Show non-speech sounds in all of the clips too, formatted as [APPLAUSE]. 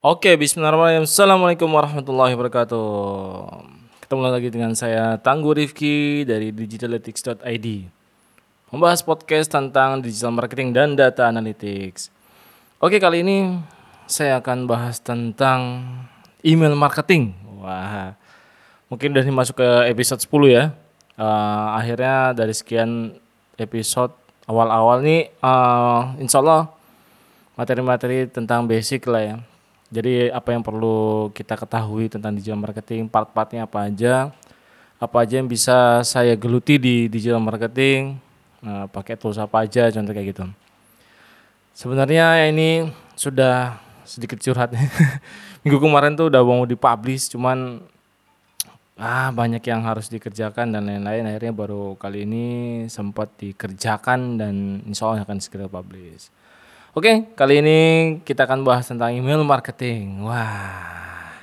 Oke, bismillahirrahmanirrahim. Assalamualaikum warahmatullahi wabarakatuh. Ketemu lagi dengan saya Tangguh Rifki dari digitalytics.id. Membahas podcast tentang digital marketing dan data analytics. Oke, kali ini saya akan bahas tentang email marketing. Wah, mungkin udah masuk ke episode 10 ya. Uh, akhirnya dari sekian episode awal-awal nih, uh, insya Allah materi-materi tentang basic lah ya jadi apa yang perlu kita ketahui tentang digital marketing, part-partnya apa aja, apa aja yang bisa saya geluti di digital marketing, nah, pakai tools apa aja, contoh kayak gitu. Sebenarnya ini sudah sedikit curhat. [LAUGHS] Minggu kemarin tuh udah mau dipublish, cuman ah banyak yang harus dikerjakan dan lain-lain. Akhirnya baru kali ini sempat dikerjakan dan insya Allah akan segera publish. Oke, kali ini kita akan bahas tentang email marketing. Wah,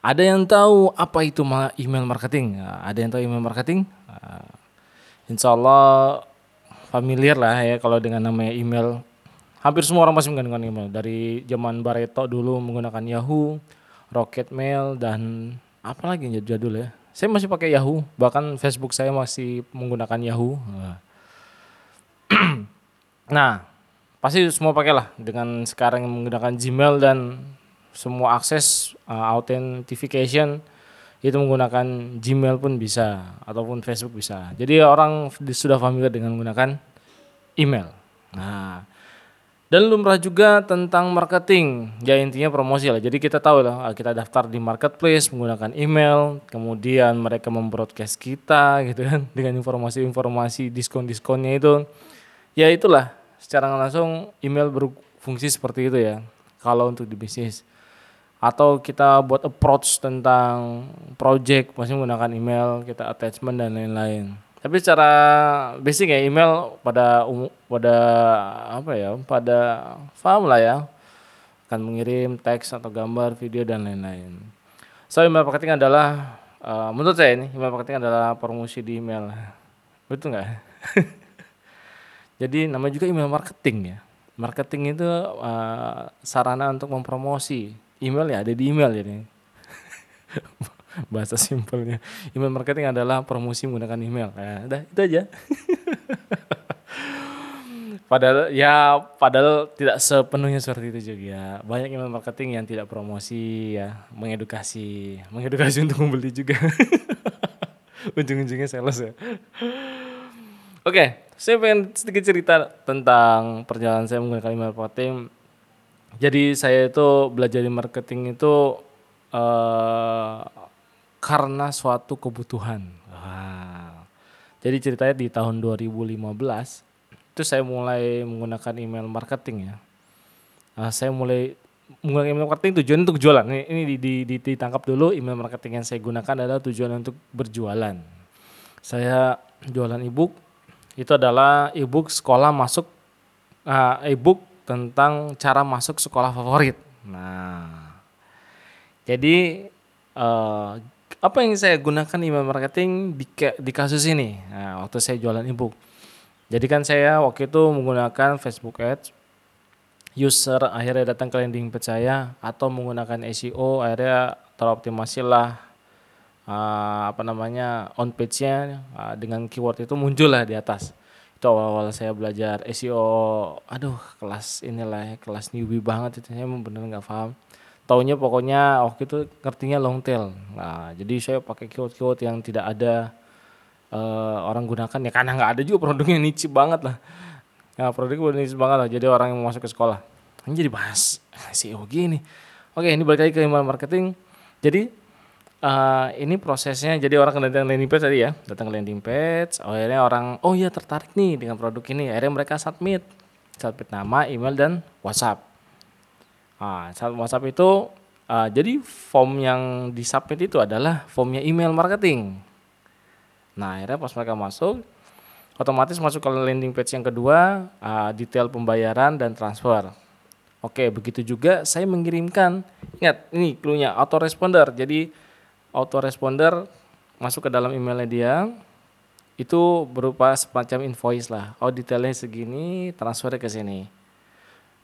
ada yang tahu apa itu email marketing? Ada yang tahu email marketing? Insya Allah familiar lah ya kalau dengan namanya email. Hampir semua orang masih menggunakan email. Dari zaman Barreto dulu menggunakan Yahoo, Rocket Mail, dan apa lagi yang jadul ya. Saya masih pakai Yahoo, bahkan Facebook saya masih menggunakan Yahoo. [CLEARS THROAT] Nah, pasti semua pakai lah dengan sekarang menggunakan Gmail dan semua akses uh, authentication itu menggunakan Gmail pun bisa ataupun Facebook bisa. Jadi orang sudah familiar dengan menggunakan email. Nah, dan lumrah juga tentang marketing. Ya intinya promosi lah. Jadi kita tahu lah uh, kita daftar di marketplace menggunakan email, kemudian mereka membroadcast kita gitu kan [LAUGHS] dengan informasi-informasi diskon-diskonnya itu. Ya itulah secara langsung email berfungsi seperti itu ya kalau untuk di bisnis. Atau kita buat approach tentang project masih menggunakan email kita attachment dan lain-lain. Tapi secara basic ya email pada umum pada apa ya pada paham lah ya. Akan mengirim teks atau gambar video dan lain-lain. So email marketing adalah uh, menurut saya ini email marketing adalah promosi di email. Betul nggak [LAUGHS] Jadi namanya juga email marketing ya. Marketing itu uh, sarana untuk mempromosi. Email ya ada di email jadi. [LAUGHS] Bahasa simpelnya. Email marketing adalah promosi menggunakan email. Ya, udah itu aja. [LAUGHS] padahal ya padahal tidak sepenuhnya seperti itu juga ya. Banyak email marketing yang tidak promosi ya, mengedukasi, mengedukasi untuk membeli juga. [LAUGHS] Ujung-ujungnya sales ya. Oke, okay, saya pengen sedikit cerita tentang perjalanan saya menggunakan email marketing. Jadi saya itu belajar di marketing itu uh, karena suatu kebutuhan. Wow. Jadi ceritanya di tahun 2015 itu saya mulai menggunakan email marketing ya. Nah, saya mulai menggunakan email marketing tujuan untuk jualan. Ini, ini di, di, di, ditangkap dulu email marketing yang saya gunakan adalah tujuan untuk berjualan. Saya jualan ebook itu adalah ebook sekolah masuk uh, ebook tentang cara masuk sekolah favorit. Nah, jadi uh, apa yang saya gunakan email marketing di, di kasus ini? Nah, waktu saya jualan ebook. Jadi kan saya waktu itu menggunakan Facebook Ads, user akhirnya datang ke landing page saya atau menggunakan SEO akhirnya teroptimasi lah uh, apa namanya on page-nya uh, dengan keyword itu muncul lah di atas. Itu awal-awal saya belajar SEO, aduh kelas inilah ya, kelas newbie banget itu saya bener nggak paham. Taunya pokoknya waktu itu ngertinya long tail. Nah, jadi saya pakai keyword-keyword yang tidak ada uh, orang gunakan ya karena nggak ada juga produknya niche banget lah. Nah, produknya niche banget lah. Jadi orang yang mau masuk ke sekolah. Ini jadi bahas SEO gini. Oke, ini balik lagi ke email marketing. Jadi uh, ini prosesnya jadi orang datang landing page tadi ya datang ke landing page akhirnya orang oh iya tertarik nih dengan produk ini. Akhirnya mereka submit submit nama email dan WhatsApp. Nah, saat WhatsApp itu uh, jadi form yang disubmit itu adalah formnya email marketing. Nah akhirnya pas mereka masuk otomatis masuk ke landing page yang kedua uh, detail pembayaran dan transfer. Oke begitu juga saya mengirimkan. Ingat ini clue-nya autoresponder. Jadi autoresponder masuk ke dalam emailnya dia itu berupa semacam invoice lah. Oh detailnya segini, transfernya ke sini.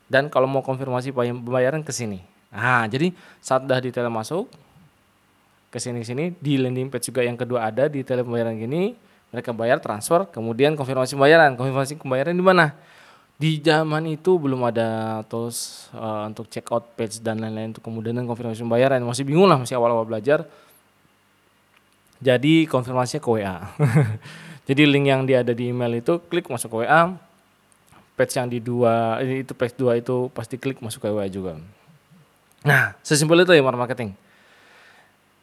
Dan kalau mau konfirmasi pembayaran ke sini. Nah, jadi saat udah detail masuk ke sini sini di landing page juga yang kedua ada tele pembayaran gini, mereka bayar transfer, kemudian konfirmasi pembayaran. Konfirmasi pembayaran di mana? Di zaman itu belum ada tools uh, untuk check out page dan lain-lain untuk kemudian konfirmasi pembayaran. Masih bingung lah, masih awal-awal belajar. Jadi konfirmasinya ke WA. [LAUGHS] Jadi link yang dia ada di email itu klik masuk ke WA. Page yang di dua itu page dua itu pasti klik masuk ke WA juga. Nah, sesimpel itu ya marketing.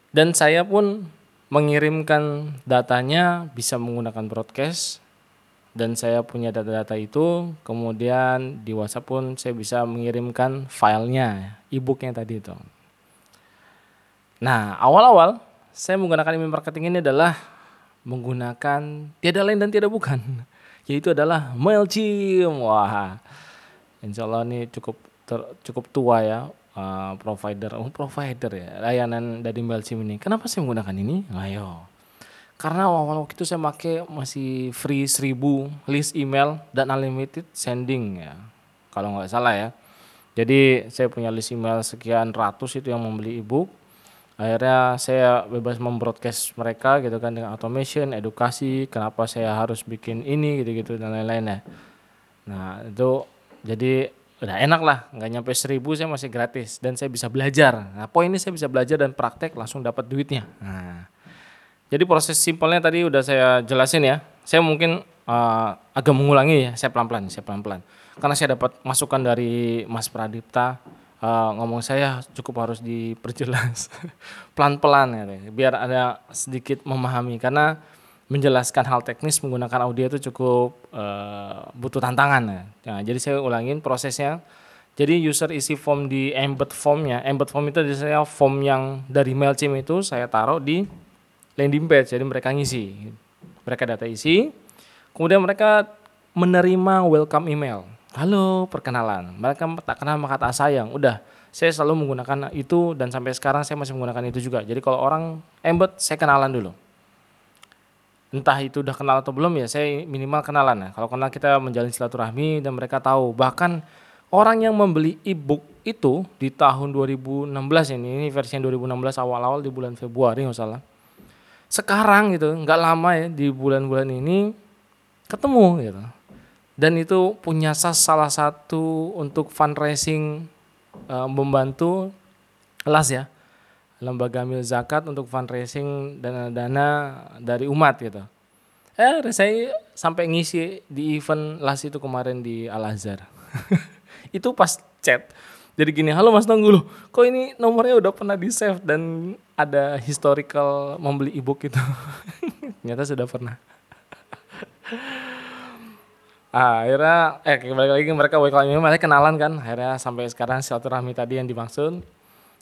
Dan saya pun mengirimkan datanya bisa menggunakan broadcast dan saya punya data-data itu kemudian di WhatsApp pun saya bisa mengirimkan filenya e-booknya tadi itu. Nah awal-awal saya menggunakan email marketing ini adalah menggunakan tiada lain dan tiada bukan [LAUGHS] yaitu adalah Mailchimp. Wah Insya Allah ini cukup ter, cukup tua ya uh, provider oh provider ya layanan dari Mailchimp ini. Kenapa saya menggunakan ini? Ayo karena awal waktu itu saya pakai masih free 1000 list email dan unlimited sending ya kalau nggak salah ya. Jadi saya punya list email sekian ratus itu yang membeli ebook akhirnya saya bebas membroadcast mereka gitu kan dengan automation edukasi kenapa saya harus bikin ini gitu-gitu dan lain-lain ya nah itu jadi udah enak lah nggak nyampe seribu saya masih gratis dan saya bisa belajar. Nah poin ini saya bisa belajar dan praktek langsung dapat duitnya. Nah jadi proses simpelnya tadi udah saya jelasin ya. Saya mungkin uh, agak mengulangi ya saya pelan-pelan saya pelan-pelan. Karena saya dapat masukan dari Mas Pradipta uh, ngomong saya cukup harus diperjelas [LAUGHS] pelan-pelan ya biar ada sedikit memahami karena menjelaskan hal teknis menggunakan audio itu cukup uh, butuh tantangan ya. Nah, jadi saya ulangin prosesnya. Jadi user isi form di embed formnya. Embed form itu saya form yang dari Mailchimp itu saya taruh di landing page. Jadi mereka ngisi. Mereka data isi. Kemudian mereka menerima welcome email. Halo, perkenalan. Mereka tak kenal maka tak sayang. Udah, saya selalu menggunakan itu dan sampai sekarang saya masih menggunakan itu juga. Jadi kalau orang embed, saya kenalan dulu entah itu udah kenal atau belum ya saya minimal kenalan ya kalau kenal kita menjalin silaturahmi dan mereka tahu bahkan orang yang membeli ebook itu di tahun 2016 ini ini versi 2016 awal-awal di bulan Februari nggak salah sekarang gitu nggak lama ya di bulan-bulan ini ketemu gitu dan itu punya sas salah satu untuk fundraising uh, membantu las ya lembaga mil zakat untuk fundraising dana-dana dari umat gitu. Eh, saya sampai ngisi di event las itu kemarin di Al Azhar. [LAUGHS] itu pas chat. Jadi gini, halo Mas Tanggul, kok ini nomornya udah pernah di save dan ada historical membeli ebook itu. [LAUGHS] Ternyata sudah pernah. Akhirnya eh kembali lagi mereka welcome mereka kenalan kan akhirnya sampai sekarang silaturahmi tadi yang dimaksud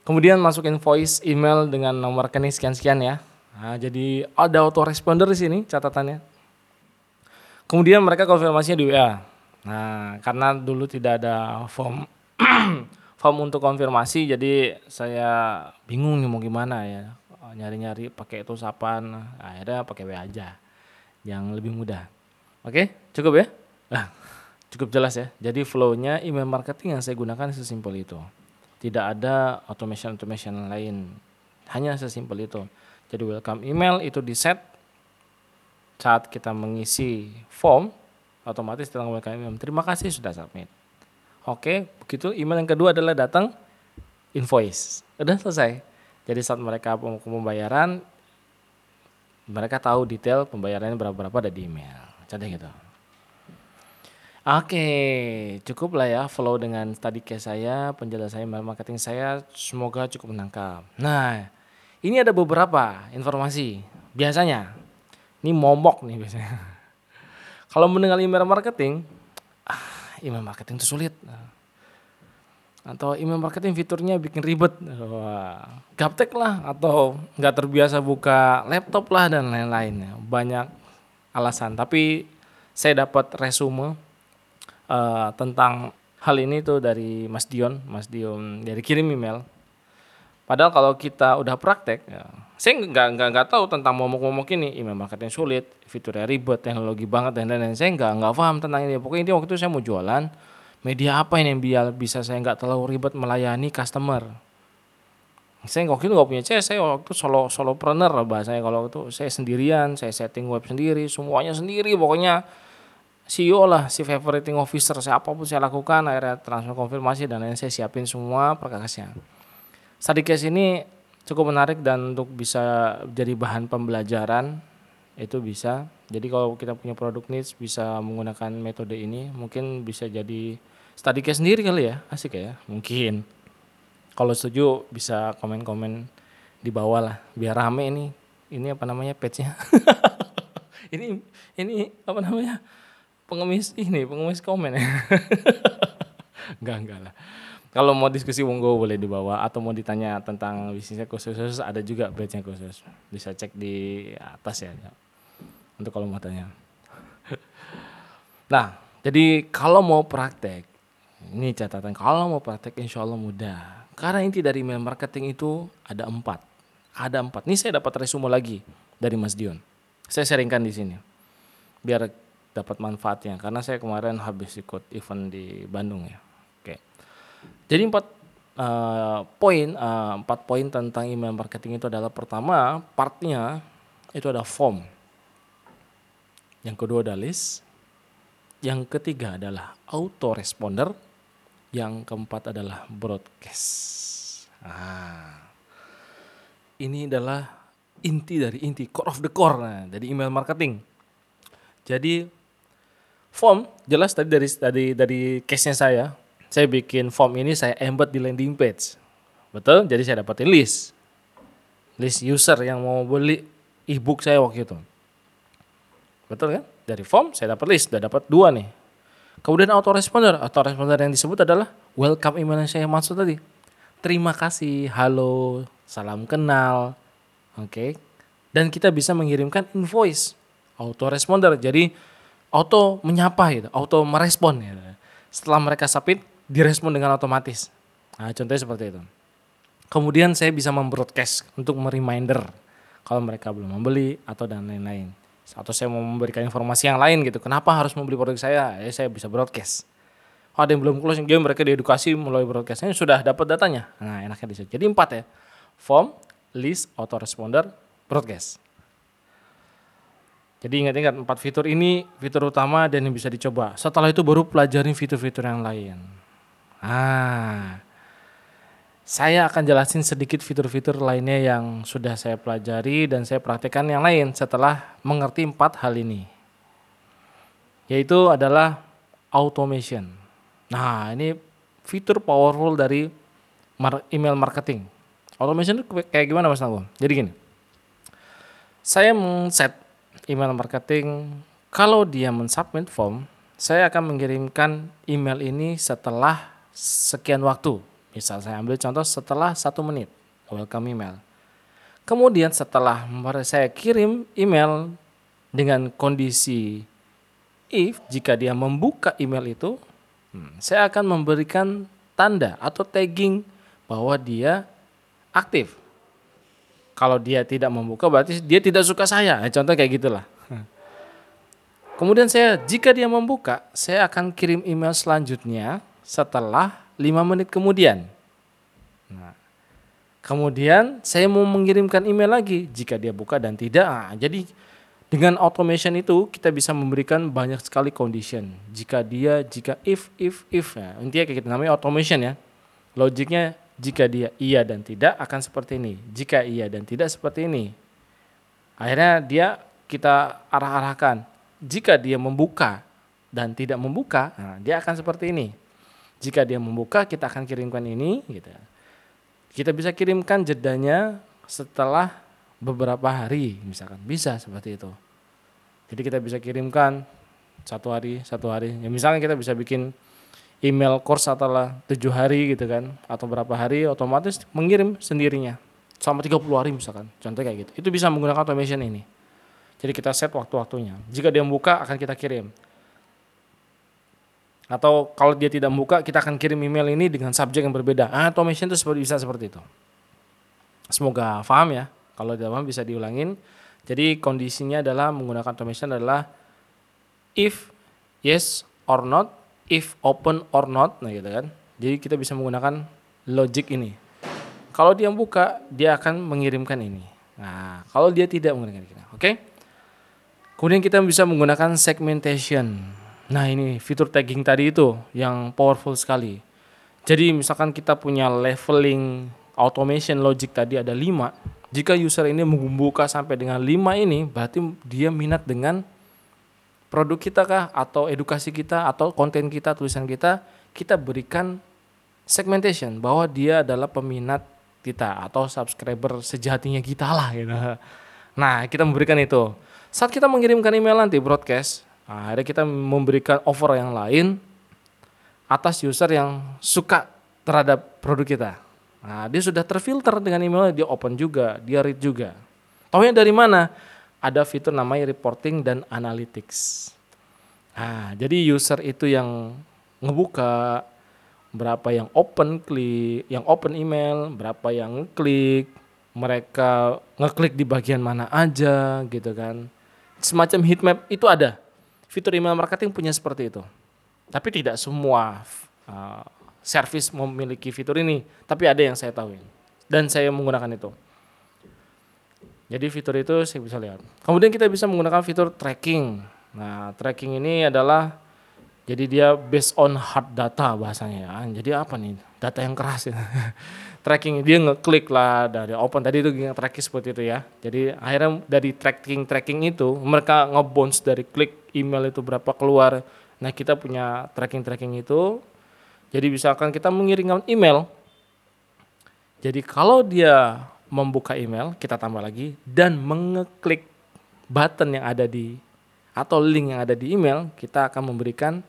Kemudian masukin voice email dengan nomor rekening sekian-sekian ya. Nah, jadi ada autoresponder di sini catatannya. Kemudian mereka konfirmasinya di WA. Nah, karena dulu tidak ada form [CLEARS THROAT] form untuk konfirmasi, jadi saya bingung nih mau gimana ya. Nyari-nyari pakai itu sapan, akhirnya pakai WA aja. Yang lebih mudah. Oke, cukup ya? Nah, [LAUGHS] cukup jelas ya. Jadi flow-nya email marketing yang saya gunakan sesimpel itu. Tidak ada automation automation lain. Hanya sesimpel itu. Jadi welcome email itu di set saat kita mengisi form otomatis tentang welcome email. Terima kasih sudah submit. Oke begitu. Email yang kedua adalah datang invoice. Udah selesai. Jadi saat mereka pembayaran mereka tahu detail pembayarannya berapa berapa ada di email. Contoh gitu Oke, cukup lah ya follow dengan study case saya, penjelasan marketing saya, semoga cukup menangkap. Nah, ini ada beberapa informasi. Biasanya, ini momok nih biasanya. [LAUGHS] Kalau mendengar email marketing, ah, email marketing itu sulit. Atau email marketing fiturnya bikin ribet. Gaptek lah atau nggak terbiasa buka laptop lah dan lain-lain. Banyak alasan, tapi saya dapat resume uh, tentang hal ini tuh dari Mas Dion, Mas Dion dari kirim email. Padahal kalau kita udah praktek, ya, saya nggak nggak nggak tahu tentang momok-momok ini, email marketing sulit, fiturnya ribet, teknologi banget dan lain-lain. Saya nggak nggak paham tentang ini. Pokoknya ini waktu itu saya mau jualan, media apa ini yang biar bisa saya nggak terlalu ribet melayani customer saya waktu itu nggak punya CS saya waktu itu solo solopreneur lah bahasanya kalau itu saya sendirian saya setting web sendiri semuanya sendiri pokoknya CEO lah si favoriting officer saya apa pun saya lakukan akhirnya transfer konfirmasi dan lain saya siapin semua perkakasnya study case ini cukup menarik dan untuk bisa jadi bahan pembelajaran itu bisa. Jadi kalau kita punya produk niche bisa menggunakan metode ini mungkin bisa jadi study case sendiri kali ya asik ya? Mungkin. Kalau setuju bisa komen-komen di bawah lah biar rame ini ini apa namanya page-nya? [LAUGHS] Ini ini apa namanya pengemis ini pengemis komen ya [LAUGHS] enggak enggak lah kalau mau diskusi monggo boleh di bawah atau mau ditanya tentang bisnisnya khusus ada juga page-nya khusus bisa cek di atas ya untuk kalau mau tanya [LAUGHS] nah jadi kalau mau praktek ini catatan kalau mau praktek insya Allah mudah karena inti dari email marketing itu ada empat. Ada empat. Ini saya dapat resume lagi dari Mas Dion. Saya sharingkan di sini. Biar dapat manfaatnya. Karena saya kemarin habis ikut event di Bandung ya. Oke. Jadi empat uh, poin, uh, empat poin tentang email marketing itu adalah pertama partnya itu ada form. Yang kedua ada list. Yang ketiga adalah autoresponder yang keempat adalah broadcast. Ah, ini adalah inti dari inti, core of the core nah, dari email marketing. Jadi form jelas tadi dari dari dari case-nya saya, saya bikin form ini saya embed di landing page. Betul? Jadi saya dapatin list. List user yang mau beli ebook saya waktu itu. Betul kan? Dari form saya dapat list, sudah dapat dua nih Kemudian autoresponder, autoresponder yang disebut adalah welcome email yang saya maksud tadi. Terima kasih, halo, salam kenal, oke. Okay. Dan kita bisa mengirimkan invoice, autoresponder. Jadi auto menyapa gitu, auto merespon gitu. Setelah mereka submit, direspon dengan otomatis. Nah, contohnya seperti itu. Kemudian saya bisa membroadcast untuk mereminder kalau mereka belum membeli atau dan lain-lain atau saya mau memberikan informasi yang lain gitu kenapa harus membeli produk saya ya saya bisa broadcast oh, ada yang belum closing game mereka diedukasi melalui broadcastnya sudah dapat datanya nah enaknya situ jadi empat ya form list autoresponder broadcast jadi ingat-ingat empat fitur ini fitur utama dan yang bisa dicoba setelah itu baru pelajarin fitur-fitur yang lain ah saya akan jelasin sedikit fitur-fitur lainnya yang sudah saya pelajari dan saya praktekkan yang lain setelah mengerti empat hal ini. Yaitu adalah automation. Nah, ini fitur powerful dari email marketing. Automation itu kayak gimana Mas Nanggung? Jadi gini. Saya men-set email marketing kalau dia mensubmit form, saya akan mengirimkan email ini setelah sekian waktu Misal saya ambil contoh setelah satu menit, welcome email. Kemudian setelah saya kirim email dengan kondisi if jika dia membuka email itu, hmm, saya akan memberikan tanda atau tagging bahwa dia aktif. Kalau dia tidak membuka berarti dia tidak suka saya. Nah, contoh kayak gitulah. Kemudian saya jika dia membuka, saya akan kirim email selanjutnya setelah 5 menit kemudian. Nah, kemudian saya mau mengirimkan email lagi jika dia buka dan tidak. Nah, jadi dengan automation itu kita bisa memberikan banyak sekali condition. Jika dia, jika if, if, if. Nah, intinya kayak gitu namanya automation ya. Logiknya jika dia iya dan tidak akan seperti ini. Jika iya dan tidak seperti ini. Akhirnya dia kita arah-arahkan. Jika dia membuka dan tidak membuka, nah, dia akan seperti ini. Jika dia membuka, kita akan kirimkan ini gitu. Kita bisa kirimkan jedanya setelah beberapa hari, misalkan bisa seperti itu. Jadi kita bisa kirimkan satu hari, satu hari. Ya misalnya kita bisa bikin email course setelah tujuh hari gitu kan, atau berapa hari otomatis mengirim sendirinya selama 30 hari misalkan. Contoh kayak gitu. Itu bisa menggunakan automation ini. Jadi kita set waktu-waktunya. Jika dia membuka akan kita kirim. Atau kalau dia tidak membuka, kita akan kirim email ini dengan subjek yang berbeda. Ah, automation itu seperti bisa seperti itu. Semoga paham ya. Kalau tidak paham bisa diulangin. Jadi kondisinya adalah menggunakan automation adalah if yes or not, if open or not nah gitu kan. Jadi kita bisa menggunakan logic ini. Kalau dia buka dia akan mengirimkan ini. Nah kalau dia tidak menggunakan ini oke? Okay? kemudian kita bisa menggunakan segmentation. Nah ini fitur tagging tadi itu yang powerful sekali. Jadi misalkan kita punya leveling automation logic tadi ada 5 jika user ini membuka sampai dengan 5 ini berarti dia minat dengan produk kita kah atau edukasi kita atau konten kita tulisan kita kita berikan segmentation bahwa dia adalah peminat kita atau subscriber sejatinya kita lah gitu. Nah kita memberikan itu saat kita mengirimkan email nanti broadcast nah, akhirnya kita memberikan offer yang lain atas user yang suka terhadap produk kita. Nah dia sudah terfilter dengan emailnya dia open juga dia read juga. Tahunya dari mana? Ada fitur namanya reporting dan analytics. Nah, jadi user itu yang ngebuka berapa yang open klik, yang open email, berapa yang klik, mereka ngeklik di bagian mana aja gitu kan. Semacam heat map itu ada. Fitur email marketing punya seperti itu. Tapi tidak semua uh, service memiliki fitur ini, tapi ada yang saya tahu dan saya menggunakan itu. Jadi fitur itu saya bisa lihat. Kemudian kita bisa menggunakan fitur tracking. Nah, tracking ini adalah jadi dia based on hard data bahasanya ya. Jadi apa nih? Data yang keras ya. [LAUGHS] tracking dia ngeklik lah dari open tadi itu tracking seperti itu ya. Jadi akhirnya dari tracking tracking itu mereka ngebounce dari klik email itu berapa keluar. Nah, kita punya tracking tracking itu. Jadi misalkan kita mengirimkan email. Jadi kalau dia membuka email, kita tambah lagi dan mengeklik button yang ada di atau link yang ada di email, kita akan memberikan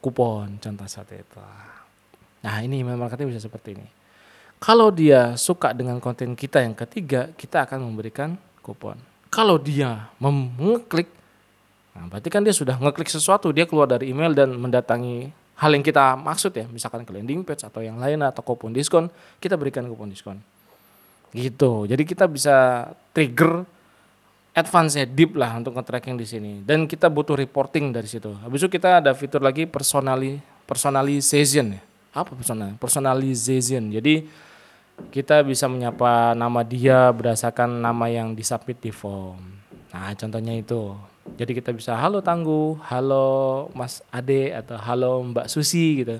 kupon contoh seperti itu. Nah, ini email marketing bisa seperti ini. Kalau dia suka dengan konten kita yang ketiga, kita akan memberikan kupon. Kalau dia mengeklik, nah berarti kan dia sudah ngeklik sesuatu, dia keluar dari email dan mendatangi hal yang kita maksud ya, misalkan ke landing page atau yang lain atau kupon diskon, kita berikan kupon diskon. Gitu. Jadi kita bisa trigger advance ya deep lah untuk nge-tracking di sini dan kita butuh reporting dari situ. Habis itu kita ada fitur lagi personali personalization ya. Apa personal? Personalization. Jadi kita bisa menyapa nama dia berdasarkan nama yang disubmit di form. Nah, contohnya itu. Jadi kita bisa halo Tangguh, halo Mas Ade atau halo Mbak Susi gitu.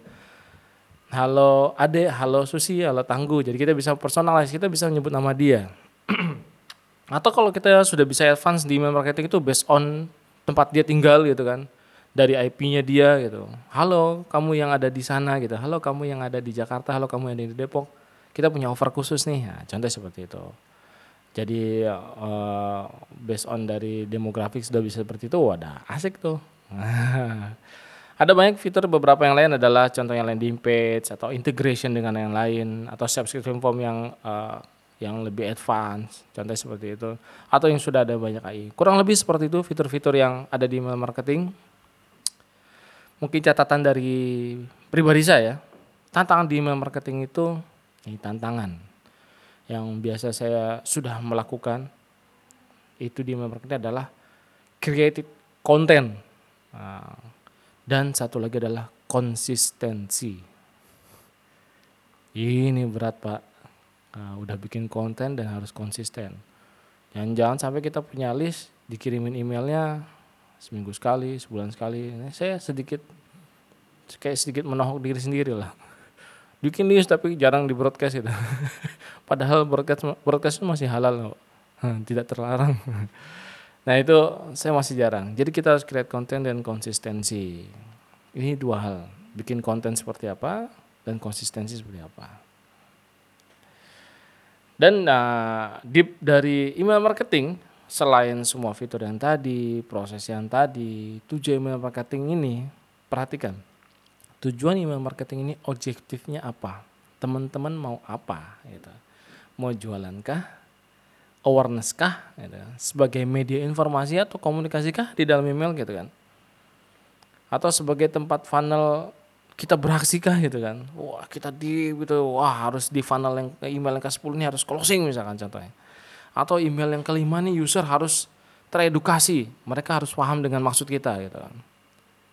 Halo Ade, halo Susi, halo Tangguh. Jadi kita bisa personalize, kita bisa menyebut nama dia. [CLEARS THROAT] atau kalau kita sudah bisa advance di email marketing itu based on tempat dia tinggal gitu kan. Dari IP-nya dia gitu. Halo, kamu yang ada di sana gitu. Halo, kamu yang ada di Jakarta, halo kamu yang ada di Depok. Kita punya offer khusus nih. Nah, contoh seperti itu. Jadi uh, based on dari demografik sudah bisa seperti itu, wadah asik tuh. [LAUGHS] Ada banyak fitur beberapa yang lain adalah contohnya landing page atau integration dengan yang lain atau subscription form yang uh, yang lebih advance, contohnya seperti itu. Atau yang sudah ada banyak AI. Kurang lebih seperti itu fitur-fitur yang ada di email marketing. Mungkin catatan dari pribadi saya, tantangan di email marketing itu ini tantangan yang biasa saya sudah melakukan itu di marketing adalah creative content. Nah, dan satu lagi adalah konsistensi. Ini berat pak. Nah, udah bikin konten dan harus konsisten. Jangan jangan sampai kita punya list dikirimin emailnya seminggu sekali sebulan sekali. Ini saya sedikit kayak sedikit menohok diri sendiri lah bikin list tapi jarang di broadcast itu. [LAUGHS] Padahal broadcast broadcast itu masih halal tidak terlarang. [LAUGHS] Nah itu saya masih jarang. Jadi kita harus create konten dan konsistensi. Ini dua hal. Bikin konten seperti apa dan konsistensi seperti apa. Dan uh, deep dari email marketing selain semua fitur yang tadi proses yang tadi tujuh email marketing ini perhatikan tujuan email marketing ini objektifnya apa? Teman-teman mau apa? Gitu. Mau jualan kah? Awareness kah? Gitu. sebagai media informasi atau komunikasi kah di dalam email gitu kan? Atau sebagai tempat funnel kita beraksi kah gitu kan? Wah kita di gitu. Wah harus di funnel yang email yang ke 10 ini harus closing misalkan contohnya. Atau email yang kelima nih user harus teredukasi. Mereka harus paham dengan maksud kita gitu kan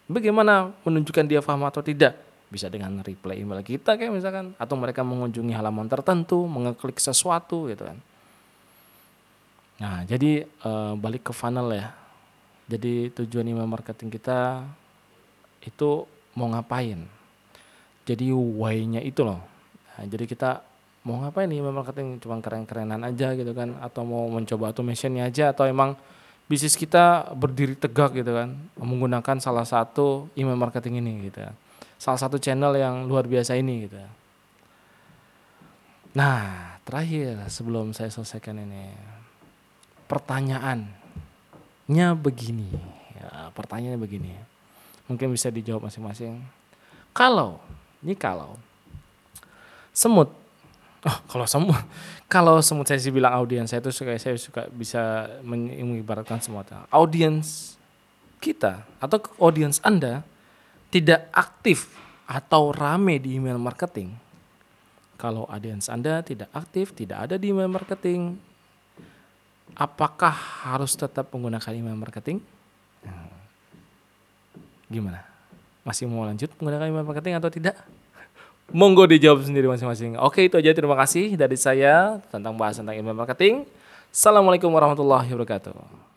Bagaimana menunjukkan dia paham atau tidak? Bisa dengan reply email kita kayak misalkan atau mereka mengunjungi halaman tertentu, mengeklik sesuatu gitu kan. Nah, jadi e, balik ke funnel ya. Jadi tujuan email marketing kita itu mau ngapain? Jadi why-nya itu loh. Nah, jadi kita mau ngapain email marketing cuma keren-kerenan aja gitu kan atau mau mencoba automationnya aja atau emang bisnis kita berdiri tegak gitu kan menggunakan salah satu email marketing ini gitu ya. Salah satu channel yang luar biasa ini gitu. Nah, terakhir sebelum saya selesaikan ini pertanyaannya begini. Ya, pertanyaannya begini. Mungkin bisa dijawab masing-masing. Kalau, ini kalau semut Oh, kalau semut, kalau semut saya sih bilang audiens saya itu suka saya suka bisa mengibaratkan semua audiens kita atau audiens Anda tidak aktif atau rame di email marketing. Kalau audiens Anda tidak aktif, tidak ada di email marketing, apakah harus tetap menggunakan email marketing? Gimana? Masih mau lanjut menggunakan email marketing atau tidak? Monggo dijawab sendiri masing-masing. Oke, itu aja terima kasih dari saya tentang bahas tentang email marketing. Assalamualaikum warahmatullahi wabarakatuh.